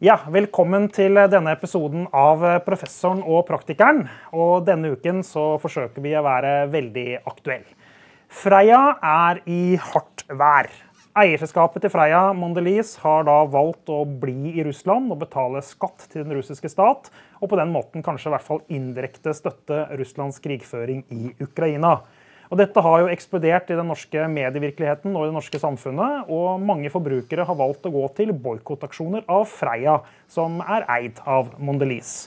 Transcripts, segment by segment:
Ja, Velkommen til denne episoden av Professoren og praktikeren. Og Denne uken så forsøker vi å være veldig aktuell. Freia er i hardt vær. Eierselskapet til Freia, Mondelez, har da valgt å bli i Russland og betale skatt til den russiske stat, og på den måten kanskje i hvert fall indirekte støtte Russlands krigføring i Ukraina. Og dette har jo eksplodert i den norske medievirkeligheten og i det norske samfunnet, og mange forbrukere har valgt å gå til boikottaksjoner av Freia, som er eid av Mondelez.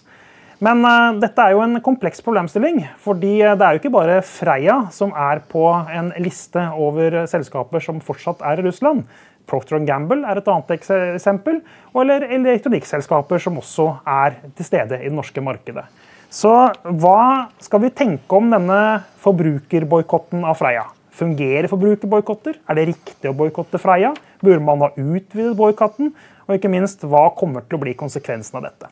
Men uh, dette er jo en kompleks problemstilling, fordi det er jo ikke bare Freia som er på en liste over selskaper som fortsatt er i Russland. Procter Gamble er et annet eksempel, eller elektronikkselskaper som også er til stede i det norske markedet. Så hva skal vi tenke om denne forbrukerboikotten av Freia? Fungerer forbrukerboikotter? Er det riktig å boikotte Freia? Burde man ha utvidet boikotten? Og ikke minst, hva kommer til å bli konsekvensen av dette?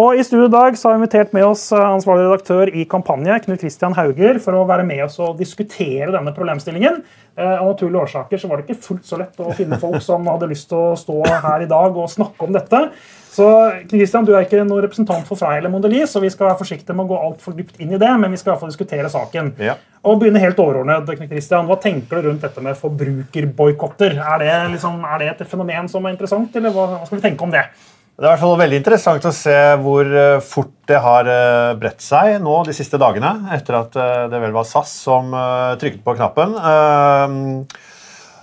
Og I studio i dag så har vi invitert med oss eh, ansvarlig redaktør i Kampanje, Knut Christian Hauger, for å være med oss og diskutere denne problemstillingen. Eh, av naturlige årsaker så var det ikke fullt så lett å finne folk som hadde lyst til å stå her i dag og snakke om dette. Så Christian, Du er ikke noen representant for Freia eller Mondelez, så vi skal være forsiktige med å gå altfor dypt inn i det. men vi skal i hvert fall diskutere saken. Ja. Og begynne helt overordnet, Christian, Hva tenker du rundt dette med forbrukerboikotter? Er, det liksom, er det et fenomen som er interessant, eller hva skal vi tenke om det? Det er i hvert fall veldig interessant å se hvor eh, fort det har eh, bredt seg nå de siste dagene, etter at eh, det vel var SAS som trykket på knappen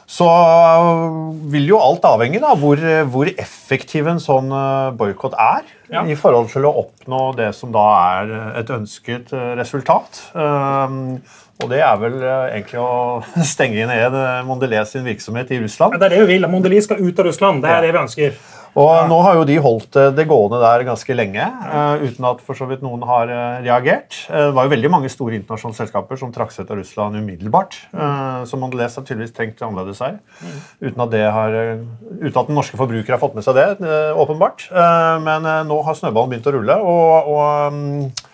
så vil jo alt avhenge av hvor, hvor, effektiv en sånn boikott er ja. i forhold til å oppnå det som da er et ønsket resultat. Um, og det er vel egentlig å stenge ned Mondelez sin virksomhet i Russland. Ja, det er det vi vil. Mondelez skal ut av Russland. Det er ja. det vi ønsker. Og ja. Nå har jo de holdt det gående der ganske lenge uh, uten at for så vidt noen har uh, reagert. Uh, det var jo veldig mange store internasjonale selskaper som trakk seg ut av Russland umiddelbart. så Mondelez har tydeligvis tenkt annerledes her. Mm. Uten, at har, uten, at den norske forbruker har fått med seg det, åpenbart. men nå har snøballen begynt å rulle. og, og um,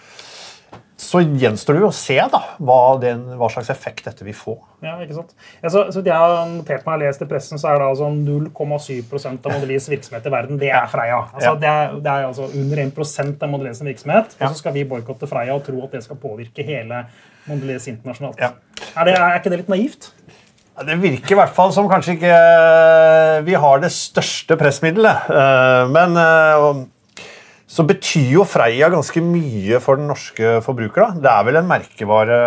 så gjenstår det jo å se da, hva, den, hva, slags effekt dette vil få. Ja, ikke sant? Ja, så, så jeg har notert meg og lest i pressen, så er det altså 0,7% av Modelis virksomhet i verden det er Freia. Altså, ja. det, er, det, er, altså under 1% av Modelis virksomhet. Og så skal vi boikotte Freia og tro at det skal påvirke hele Modelis internasjonalt. Er, det, er ikke det litt naivt? Det virker i hvert fall som kanskje ikke vi har det største pressmiddelet. Eh, men eh, så betyr jo Freia ganske mye for den norske forbruker. da. Det er vel en merkevare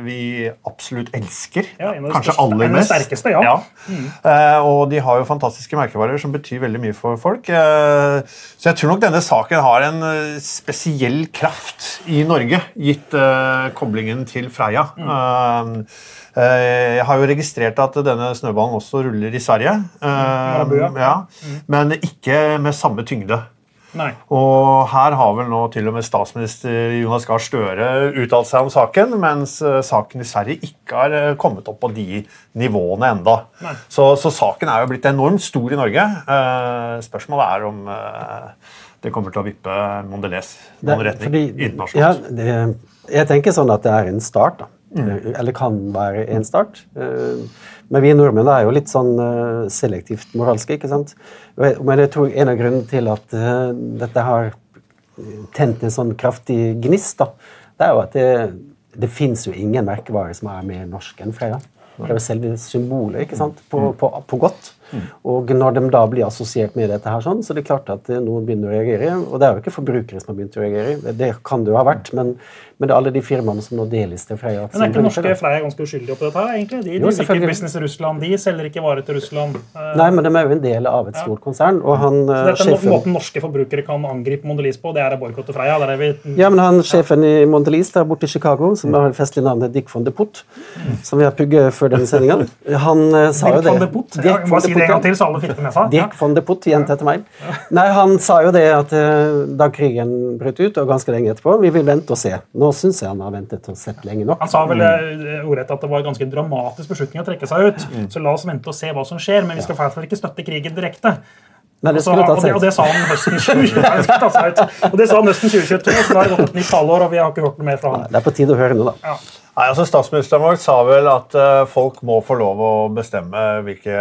vi absolutt elsker. Ja, Kanskje aller mest. Sterkeste, ja. ja. Mm. Eh, og de har jo fantastiske merkevarer som betyr veldig mye for folk. Eh, så jeg tror nok denne saken har en eh, spesiell kraft i Norge, gitt eh, koblingen til Freia. Mm. Jeg har jo registrert at denne snøballen også ruller i Sverige. Mm. Ja, mm. men ikke med samme tyngde. Nei. Og her har vel nå til og med statsminister Jonas Gahr Støre uttalt seg om saken, mens uh, saken i Sverige ikke har uh, kommet opp på de nivåene enda. Så, så, saken er jo blitt enormt stor i Norge. Uh, spørsmålet er om det kommer til å vippe Mondelez noen retning fordi, internasjonalt. Ja, det, jeg tenker sånn at det er en start. da. Mm. Eller kan være en start. Men vi nordmenn er jo litt sånn selektivt moralske. ikke sant? Men jeg tror en av grunnene til at uh, dette har tent en sånn kraftig gnist, da, det er jo at det, det fins jo ingen merkevare som er mer norsk enn Freia. Det er jo selve symbolet ikke sant? På, på, på godt. Og når de da blir assosiert med dette, her sånn, så det er klart at noen begynner å reagere. Og det er jo ikke forbrukere som har begynt å reagere, det kan det jo ha vært. Men, men det er alle de firmaene som nå deles til Freia. Men er ikke norske Freia ganske uskyldige oppi dette? her, egentlig? De driver ikke business i Russland, de selger ikke varer til Russland. Eh, Nei, men de er jo en del av et stort ja. konsern. og han, så dette er sjefen... måten norske forbrukere kan angripe Mondelez på, det er å boikotte Freia? Der er vi... Ja, men han sjefen i Mondelez der borte i Chicago, som har det festlige navnet Dick von de Putt, som vi har pugget før denne sendinga, han sa jo det. Dick von de Putt? En gang til, så alle fikk det med seg. Dirk von de Putt, gjenta etter meg. Nei, Han sa jo det at uh, da krigen brøt ut, og ganske lenge etterpå Vi vil vente og se. Nå syns jeg han har ventet og sett lenge nok. Han sa vel uh, ordrett at det var en ganske dramatisk beslutning å trekke seg ut. Mm. Så la oss vente og se hva som skjer, men vi skal i hvert fall ikke støtte krigen direkte. Nei, det og, det, og, det, sa han høsten 2022. og det sa han høsten 2022, så da har det gått et nytt halvår, og vi har ikke hørt noe mer fra han. det er på tide å høre nå, da. Ja. Nei, altså Statsministeren vår sa vel at uh, folk må få lov å bestemme hvilke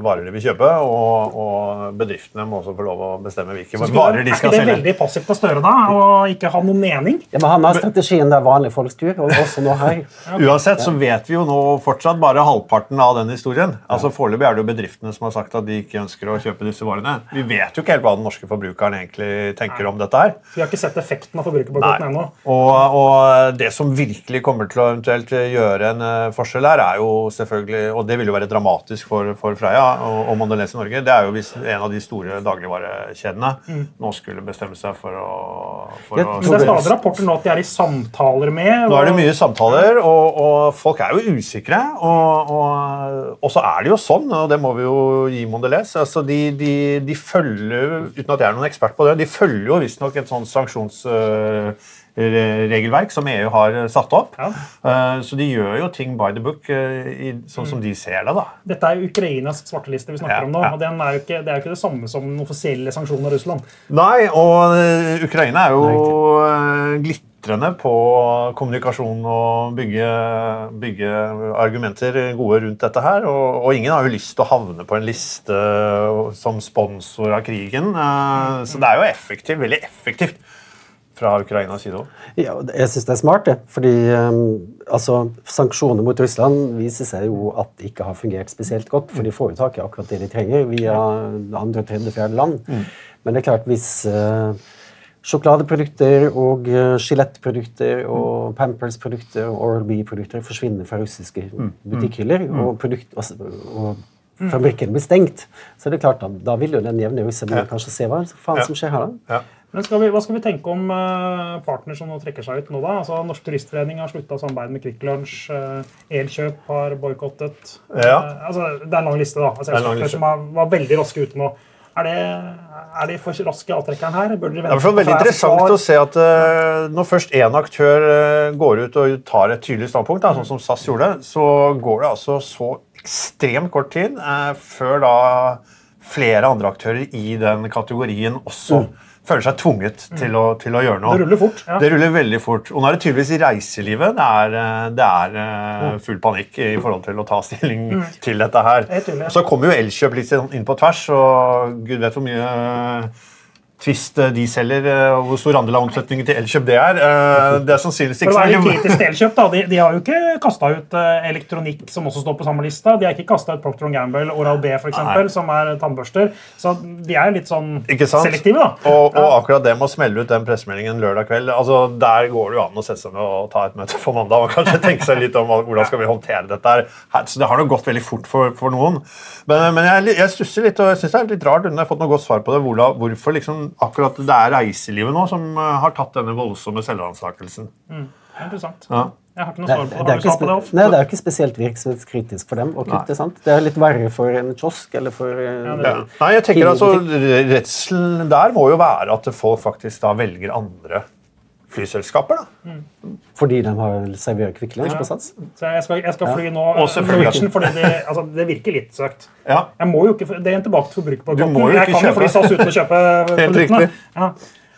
varer de vil kjøpe, og, og bedriftene må også få lov å bestemme hvilke varer de skal selge. Er ikke det veldig passivt av Støre da, å ikke ha noen mening? Ja, men Han har strategien der vanlige folks tur, og også nå her. Uansett så vet vi jo nå fortsatt bare halvparten av den historien. Altså Foreløpig er det jo bedriftene som har sagt at de ikke ønsker å kjøpe disse varene. Vi vet jo ikke helt hva den norske forbrukeren egentlig tenker om dette her. Vi har ikke sett effekten av forbrukerbåten ennå. Og, og det som virkelig kommer til å eventuelt gjøre en uh, forskjell her, er jo selvfølgelig Og det vil jo være dramatisk for, for Freia og, og Mondelez i Norge. Det er jo hvis en av de store dagligvarekjedene mm. nå skulle bestemme seg for å, for å Det er stadig rapporter nå at de er i samtaler med og... Nå er det mye samtaler, og, og folk er jo usikre. Og, og, så er det jo sånn, og det må vi jo gi Mondelez altså de, de, de følger, uten at jeg er noen ekspert på det, de følger jo visstnok et sånt sanksjons... Regelverk som EU har satt opp. Ja. Eh, så de gjør jo ting by the book, eh, sånn som de ser det. da. Dette er Ukrainas svarteliste vi snakker ja, om nå. og er ikke, Det er jo ikke det samme som den offisielle sanksjonen av Russland. Nei, og eh, Ukraina er jo glitrende på kommunikasjon og bygge, bygge, argumenter gode rundt dette her. Og, og, ingen har jo lyst til å havne på en liste som sponsor av krigen. Så det er jo effektivt, veldig effektivt fra Ukrainas side òg? Ja, jeg syns det er smart. det. Fordi um, altså, Sanksjoner mot Russland viser seg jo at det ikke har fungert spesielt godt. For de får jo tak i akkurat det de trenger via andre, tredje, fjerde land. Mm. Men det er klart, hvis uh, sjokoladeprodukter og uh, skjelettprodukter og Pampers-produkter og Oral-B-produkter forsvinner fra russiske mm. butikkhyller, mm. og, produkt, og, og fabrikken blir stengt, så er det klart da, da vil jo den jevne russer ja. kanskje se hva faen ja. som skjer her. da. Ja. Skal vi, Hva skal vi tenke om uh, partner som nå trekker seg ut nå, da? Altså, Norsk Turistforening har slutta samarbeidet med Kvikk Lunsj. Uh, Elkjøp har boikottet. Ja. Uh, altså, det er en lang liste, da. Altså, som er, var veldig raske ute nå. Er, det, er de for raske avtrekkeren her? Bør dere vente? Det er veldig interessant å se at når først én aktør går ut og tar et tydelig standpunkt, da, sånn som SAS gjorde, så går det altså så ekstremt kort tid før da flere andre aktører i den kategorien også mm føler seg tvunget mm. til, å, til, å, gjøre noe. Det ruller fort. Ja. Det ruller veldig fort. Og nå er det tydeligvis i reiselivet det er, eh, det er eh, mm. full panikk i forhold til å ta stilling mm. til dette her. Så kommer jo Elkjøp litt inn på tvers, og gud vet hvor mye Twist eh, de selger, eh, og hvor stor andel av omsetningen til Elkjøp det er. Eh, det er sannsynligvis ikke For å være kritisk til Elkjøp, da, de, de, har jo ikke kasta ut elektronikk som også står på samme lista. De har ikke kasta ut Procter Gamble, Oral B, for eksempel, som er tannbørster. Så de er litt sånn selektive, da. Og, og, akkurat det med å smelle ut den pressemeldingen lørdag kveld, altså der går det jo an å sette seg ned og ta et møte på mandag og kanskje tenke seg litt om hvordan skal vi håndtere dette her. Så det har nok gått veldig fort for, for noen. Men, men jeg, jeg stusser litt, og jeg syns det er litt rart, uten jeg har fått noe godt svar på det, hvorfor liksom akkurat det er reiselivet nå som eh, har tatt denne voldsomme selvransakelsen. Mm. Interessant. Ja. Jeg har ikke noe svar på det. Det er, ikke, det, nei, det er ikke spesielt virksomhetskritisk for dem å kutte. sant? Det er litt verre for en kiosk eller for ja, ja. Nei, jeg tenker altså, Redselen der må jo være at folk faktisk da velger andre flyselskaper. da. Mm. Fordi de har serverer Kvikk Lunsj på Sats? Så jeg skal, jeg skal fly nå Norwegian fordi det, altså, det, virker litt søkt. Ja. Jeg må jo ikke, Det er en tilbake til forbrukerpåkotten. Jeg kan jo fly SAS uten å kjøpe produktene. Ja.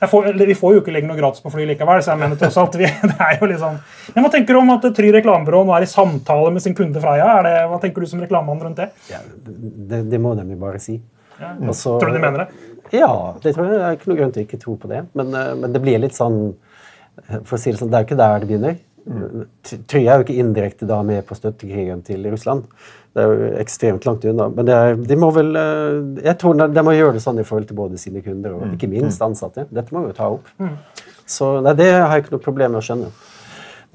Får, vi får jo ikke legge noe gratis på fly likevel. så jeg mener tross alt, vi, det er jo liksom... Men Hva tenker du om at Try reklamebyrå nå er i samtale med sin kunde Freia? Det, hva tenker du som reklamemann rundt det? Ja, det, det må de jo bare si. Ja. Også, tror du de mener det? Ja, det tror jeg. Det er ikke noe grunn til å ikke tro på det. Men, eh, men det blir litt sånn for å si Det sånn, det er jo ikke der det begynner. Mm. Try er jo ikke indirekte da med på støttekrigen til Russland. Det er jo ekstremt langt unna. Men er, de må vel eh, jeg tror de må gjøre det sånn i forhold til både sine kunder og mm. ikke minst mm. ansatte. Dette må vi jo ta opp. Så nei, det har jeg ikke noe problem med å skjønne.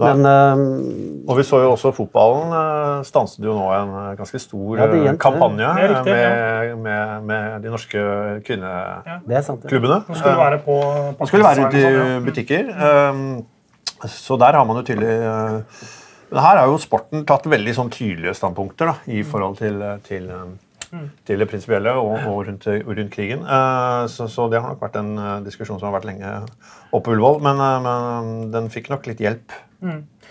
Men, uh, og vi så jo også fotballen uh, stanset jo nå en ganske stor ja, kampanje riktig, med, ja. med, med, de norske kvinneklubbene. Ja. skulle være på, på skulle være ute i sånn, butikker. Um, så der har man jo tydelig uh, Her har jo sporten tatt veldig sånn tydelige standpunkter da, i forhold til, til mm. til det prinsipielle og, og rundt, rundt, krigen. Uh, så, så, det har nok vært en diskusjon som har vært lenge oppe på Ullevål. Men, men, den fikk nok litt hjelp mm.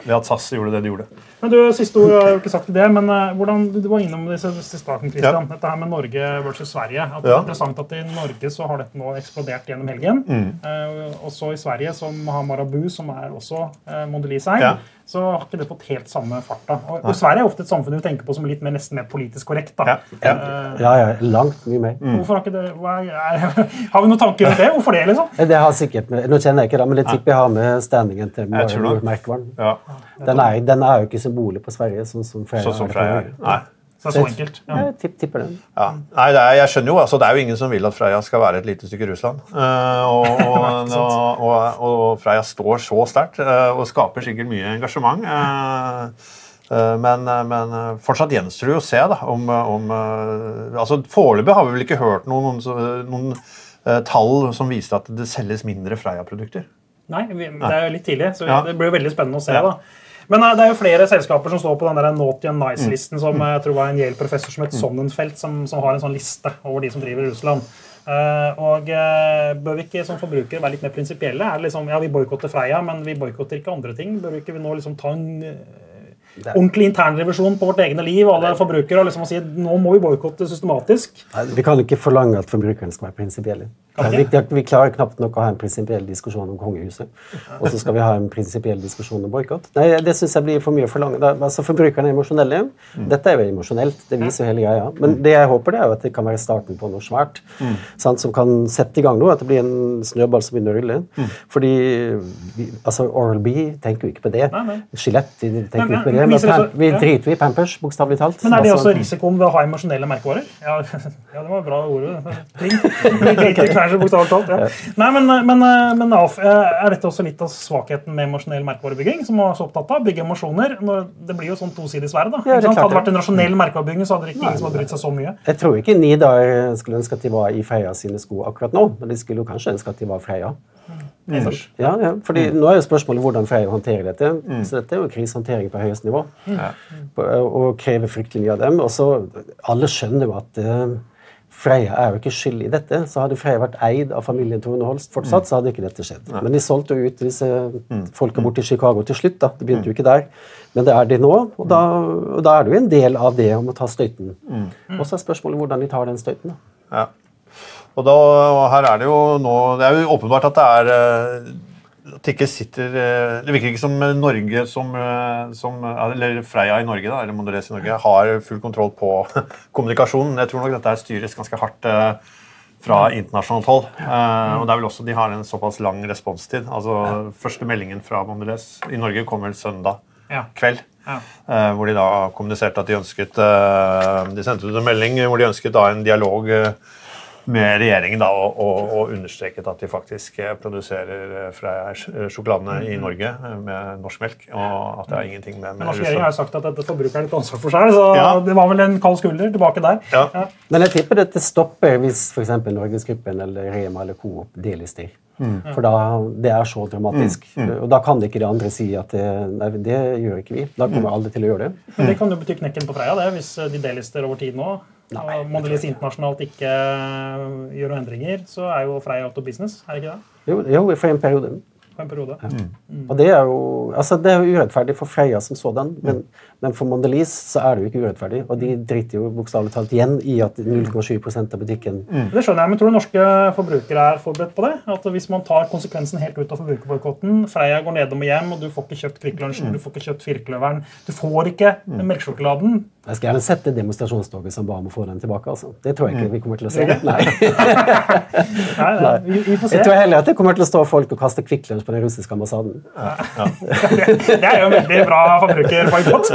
Ved at SAS gjorde det de gjorde. Men du, Siste ord har jo ikke sagt det, men hvordan, du var innom det i starten, Christian. Ja. Dette her med Norge versus Sverige. At det er interessant at I Norge så har dette nå eksplodert gjennom helgen. Mm. også i Sverige, som har Marabu, som er også Mondelez eier, Ja så har ikke det fått helt samme farta. Og, og Sverige er ofte et samfunn vi tenker på som litt mer, nesten mer politisk korrekt. da. Ja. Ja, ja, ja langt mye mer. Hvorfor har ikke det hva er, Har vi noen tanker rundt det? Hvorfor det, liksom? Det har sikkert, Nå kjenner jeg ikke det, men det tipper jeg har med standingen til Jeg merkevaren. Ja. Den, er- den er jo ikke symbolet på Sverige, sånn som Freia Sånn som Freia er. Nei. Så det er så enkelt. Ja. Jeg tipp, tipper den. Ja. Nei, det er, jeg skjønner jo, altså, det er jo ingen som vil at Freia skal være et lite stykke Russland. Uh, og, og, og, og, Freia står så sterkt uh, og skaper sikkert mye engasjement. eh, eh, men, men fortsatt gjenstår det å se da, om, om altså Foreløpig har vi vel ikke hørt noen, noen, noen tall som viser at det selges mindre Freia-produkter. Nei, vi, det er jo litt tidlig, så Ja. det blir veldig spennende å se. Ja. da. Men eh, det er jo flere selskaper som står på den der Naughty and Mm. Nice-listen, som eh, jeg tror var en Yale-professor som het Sonnenfeld, som, som har en sånn liste over de som driver i Russland. Uh, og uh, Bør vi ikke som forbrukere være litt mer prinsipielle? Er liksom, ja, Vi boikotter Freia, men vi boikotter ikke andre ting. Bør vi ikke nå liksom ta en eh, ordentlig internrevisjon på vårt egne liv alle forbrukere, og liksom si nå må vi boikotte systematisk? Nei, Vi kan ikke forlange at forbrukerne skal være prinsipielle. Vi, vi klarer knapt nok å ha en prinsipiell diskusjon om kongehuset. Og så skal vi ha en prinsipiell diskusjon om boikott. Det syns jeg blir for mye å forlange. Da, altså, Forbrukerne er emosjonelle. Dette er jo emosjonelt. Det viser jo hele greia. Men det jeg håper, det er jo at det kan være starten på noe svært. Sant, som kan sette i gang noe. At det blir en snøball som begynner å rulle. Fordi vi, altså, Oral-B tenker jo ikke på det. Gillette tenker Men- ikke på det. Men så- vi driter jo i Pampers, bokstavelig talt. Men er det Altså- også risikoen ved å ha emosjonelle merkevarer? Ja, ja det var bra ord. Pling. Knæsj, bokstavelig talt. Ja. Nei, men, men, men Alf, er dette også litt av svakheten med emosjonell merkevarebygging? som er så opptatt av, Bygge emosjoner. Når, det blir jo sånn tosidig sverd. da. Ja, det Hadde det vært en rasjonell merkevarebygging, så hadde det ikke ingen som hadde brydd seg så mye. Jeg tror ikke Nidar skulle ønske at de var i Freia sine sko akkurat nå, men de skulle jo kanskje ønske at de var Freia. Mm. Ja, ja, fordi Nå er jo spørsmålet hvordan Freia håndterer dette. Så dette er jo krisehåndtering på høyeste nivå. Mm. Og krever fryktelig mye av dem. Og så, Alle skjønner jo at eh, Freia er jo ikke skyld i dette. Så hadde Freia vært eid av familien Tone Holst fortsatt, så hadde ikke dette skjedd. Men de solgte jo ut disse folka bort til Chicago til slutt. da. Det begynte jo ikke der. Men det er de nå, og da, og da er det jo en del av det om å ta støyten. Og så er spørsmålet hvordan de tar den støyten. da. Ja. Og, da, og her er det jo nå Det er jo åpenbart at det er eh, at det ikke sitter eh, Det virker ikke som Norge som, eh, som Eller Freia i Norge, da, eller Mondelez i Norge, har full kontroll på kommunikasjonen. Jeg tror nok dette styres ganske hardt eh, fra internasjonalt hold. Eh, og det er vel også de har en såpass lang responstid. Altså Første meldingen fra Mondelez i Norge kom vel søndag kveld. Ja. Uh, hvor de da kommuniserte at de ønsket uh, De sendte ut en melding hvor de ønsket da en dialog eh, med regjeringen da, og, og, og understreket at de faktisk eh, produserer eh, fra sjokoladene i Norge eh, med norsk melk. Og at det er ingenting med, med norsk regjering har jo sagt at dette forbrukeren litt ansvar for seg, så Ja. det var vel en kald skulder tilbake der. Ja. Men jeg tipper dette stopper hvis f.eks. Norgesgruppen eller Rema eller Coop delister. For da, det er så dramatisk. Og da kan ikke de andre si at det, nei, det gjør ikke vi. Da kommer alle til å gjøre det. Men det kan jo bety knekken på Freia, det, hvis de delister over tid nå. Og Mondelez internasjonalt ikke øh, gjør noen endringer, så er jo Freia out of business. er det ikke det? Jo, jo for en periode. På en periode. Og det er jo altså det er jo urettferdig for Freia som sådan, men, men for Mondelez så er det jo ikke urettferdig. Og de driter jo bokstavelig talt igjen i at 0,7% av butikken Det skjønner jeg, men tror du norske forbrukere er forberedt på det? At Hvis man tar konsekvensen helt ut av forbrukerboikotten, Freia går nedom og hjem, og du får ikke kjøpt Kvikk Lunsjen, du får ikke kjøpt Firkløveren, du får ikke melkesjokoladen Jeg skal gjerne sette demonstrasjonstoget som ba om å få den tilbake. altså. Det tror jeg ikke vi kommer til å se. Nei. Nei, nei, vi, vi får se. Jeg tror heller at det kommer til å stå folk og kaste Kvikk På den russiske ambassaden. Det er jo en veldig bra forbrukerboikott.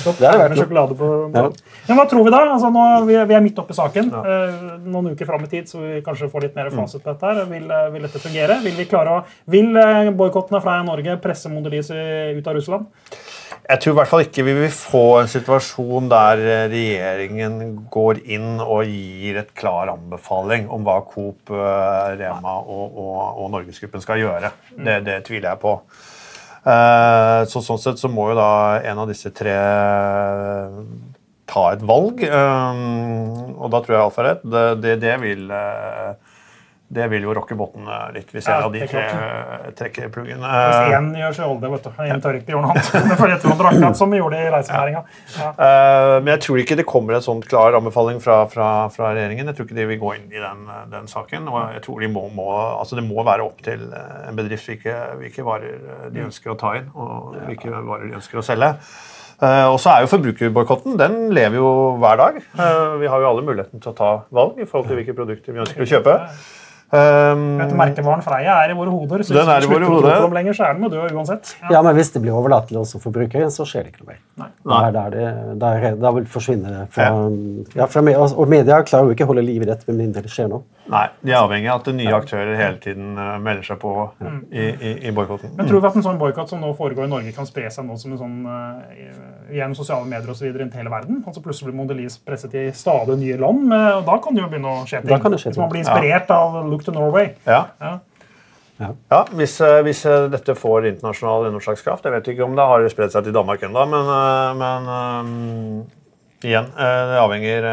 Stopp er med sjokolade på Ja. Men hva tror vi da? Altså, nå, vi, er- vi er midt oppe i saken. Eh, noen uker fram i tid, så vi kanskje får litt mer fasit på dette. her. Vil, eh, vil dette fungere? Vil vi klare å Vil boikottene fra Norge presse Mondelez ut av Russland? Jeg tror i hvert fall ikke vi vil få en situasjon der eh, regjeringen går inn og gir et klar anbefaling om hva Coop, eh, Rema og, og, og Norgesgruppen skal gjøre. Det, det tviler jeg på. Eh, Så sånn sett så må jo da en av disse tre ta et valg. Og da tror jeg Alf har rett. Det, det, det vil det vil jo rokke båtene litt hvis en Ja, av de tre trekker pluggen. Hvis Eh, én gjør seg olde, vet du. En tør ikke gjøre noe annet. Det får etter drakk, som vi gjorde i reisenæringa. Ja. eh, men jeg tror ikke det kommer en sånn klar anbefaling fra, fra, fra regjeringen. Jeg tror ikke de vil gå inn i den, den saken. Og jeg tror de må, må, altså det må være opp til eh, en bedrift hvilke, hvilke varer eh, de ønsker å ta inn, og hvilke varer de ønsker å selge. Uh, og så er jo forbrukerboikotten den lever jo hver dag. Uh, vi har jo alle muligheten til å ta valg i forhold til hvilke produkter vi ønsker å kjøpe. Um, Vet du, Merkevaren Freia er i våre hoder, så Den hvis er vi i våre slutter å tro hoder. på lenger, så er den jo død uansett. Ja. Ja, men hvis det blir overlatt til oss forbrukere, så skjer det ikke noe mer. Nei. Da, er der det, der, da vil forsvinne det fra, ja. fra Og media klarer jo ikke å holde liv i dette med mindre det skjer noe. Nei, de er avhengig av at nye aktører hele tiden eh, melder seg på i, i, i boikotten. Men tror du at en sånn boikott som nå foregår i Norge, kan spre seg nå som en sånn, uh, gjennom sosiale medier videre rundt hele verden? Altså Plutselig blir Mondelez presset i stadig nye land. eh, og Da kan det jo begynne å skje ting. Da kan det skje Hvis man blir inspirert av Look to Norway. Ja. Ja. Ja, hvis, eh, hvis eh, dette får internasjonal gjennomslagskraft Jeg vet ikke om det har spredt seg til Danmark ennå, men, eh, men um, igjen eh, Det avhenger,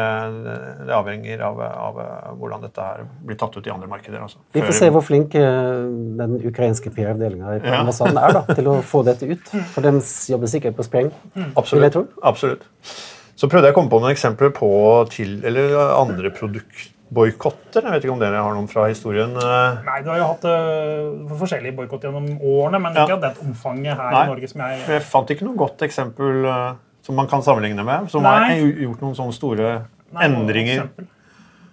det avhenger av, av hvordan dette her blir tatt ut i andre markeder. Altså. Vi får se hvor flink den ukrainske PR-avdelinga i Ja. ambassaden er da, til å få dette ut. For de jobber sikkert på spreng. vil jeg Absolutt. tro. Absolutt. Så prøvde jeg å komme på noen eksempler på til, eller andre produktboikotter. Jeg vet ikke om dere har noen fra historien? eh? Nei, Du har jo hatt uh, forskjellige boikotter gjennom årene, men Ja. ikke av det omfanget her Nei. i Norge som jeg Jeg fant ikke noe godt eksempel uh, som man kan sammenligne med, som Nei. har gjort noen sånne store Nei, endringer.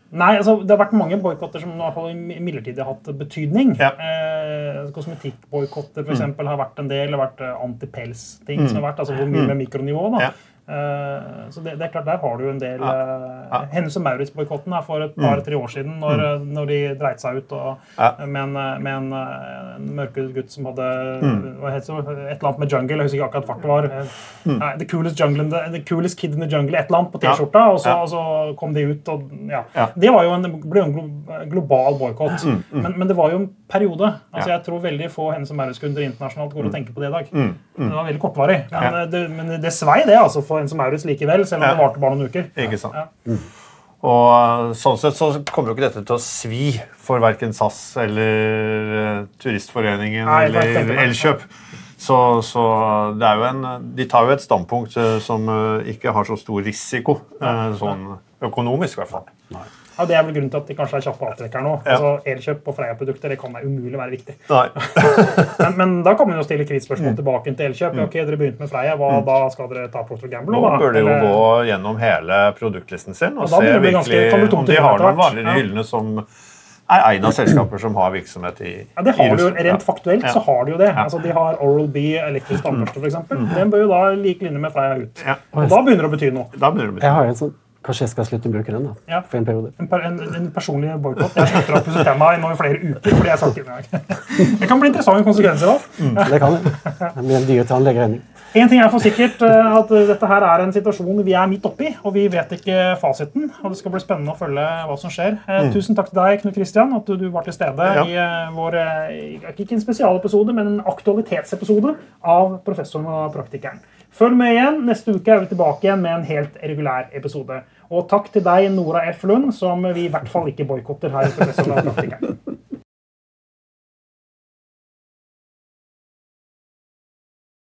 Nei, altså Det har vært mange boikotter som i hvert fall midlertidig har hatt betydning. Ja. Mm. Eh, Kosmetikkboikotter for eksempel, har vært en del. Det har vært antipels-ting som har vært, altså hvor mye med mikronivå. da. Ja. Eh, så det, det er klart, Der har du jo en del Ja. uh, Ja. Mm. Hennes og Maurits-boikotten for et par-tre år siden, når, mm. når de dreit seg ut og, Ja. med, en, eh, med en, eh, en mørkhudet gutt som hadde Mm. et eller annet med jungle. Jeg husker ikke akkurat hva det var. Mm. Nei, the, coolest jungle the, the coolest kid in the jungle, et eller annet på T-skjorta. Og, og så kom de ut. og ja. Det var jo en, ble en global boikott. Men, men det var jo en periode. Altså, Ja. Jeg tror veldig få Hennes og Maurits-kunder internasjonalt går og tenker på det i dag. Det var veldig kortvarig. Men, Ja. eh, det, men det svei, det, altså, for Hennes og Maurits likevel. Selv om Ja. det varte bare noen uker. Ikke sant. Ja. Og eh, sånn sett så kommer jo ikke dette til å svi for verken SAS eller eh, Turistforeningen Nei, eller. Elkjøp. Så, så det er jo en, de tar jo et standpunkt som ikke har så stor risiko, eh, sånn økonomisk i hvert fall. Ja, det er vel grunnen til at de kanskje er kjappe avtrekkere nå. Ja. Altså, Elkjøp og Freia-produkter det kan da umulig være viktig. Nei. Men, men da kan man jo stille krittspørsmål tilbake til Elkjøp. Ja, Ok, dere begynte med Freia, hva, da skal dere ta Procter Gamble? Nå da? bør de jo Eller- gå gjennom hele produktlisten sin og Og se ganske- virkelig tomt om de har noen varer i Ja. hyllene som er en av selskaper som har virksomhet i, Ja, det har de jo, Rent faktuelt Ja. så har de jo det. Altså, de har Oral-B elektrisk tannbørste, f.eks. Den bør jo da like linje med Freia ut. Ja. Og da begynner det å bety noe. Da begynner det å bety Jeg har en sånn Kanskje jeg skal slutte å bruke den da, Ja. for en periode. En, per, en, en personlig boikott. Jeg slutter å pusse tenna i nå i flere uker. fordi jeg sa ikke Det kan bli interessante konsekvenser av. Det kan det. Det blir en dyr tannlegeregning. En ting er for sikkert eh, at dette her er en situasjon vi er midt oppi, og vi vet ikke fasiten. og Det skal bli spennende å følge hva som skjer. Mm. Tusen takk til deg, Knut Kristian, at du, du var til stede Ja. i eh, vår eh, ikke en spesialepisode, men en aktualitetsepisode av Professoren og praktikeren. Følg med igjen. Neste uke er vi tilbake igjen med en helt regulær episode. Og takk til deg, Nora F. Lund, som vi i hvert fall ikke boikotter her. i.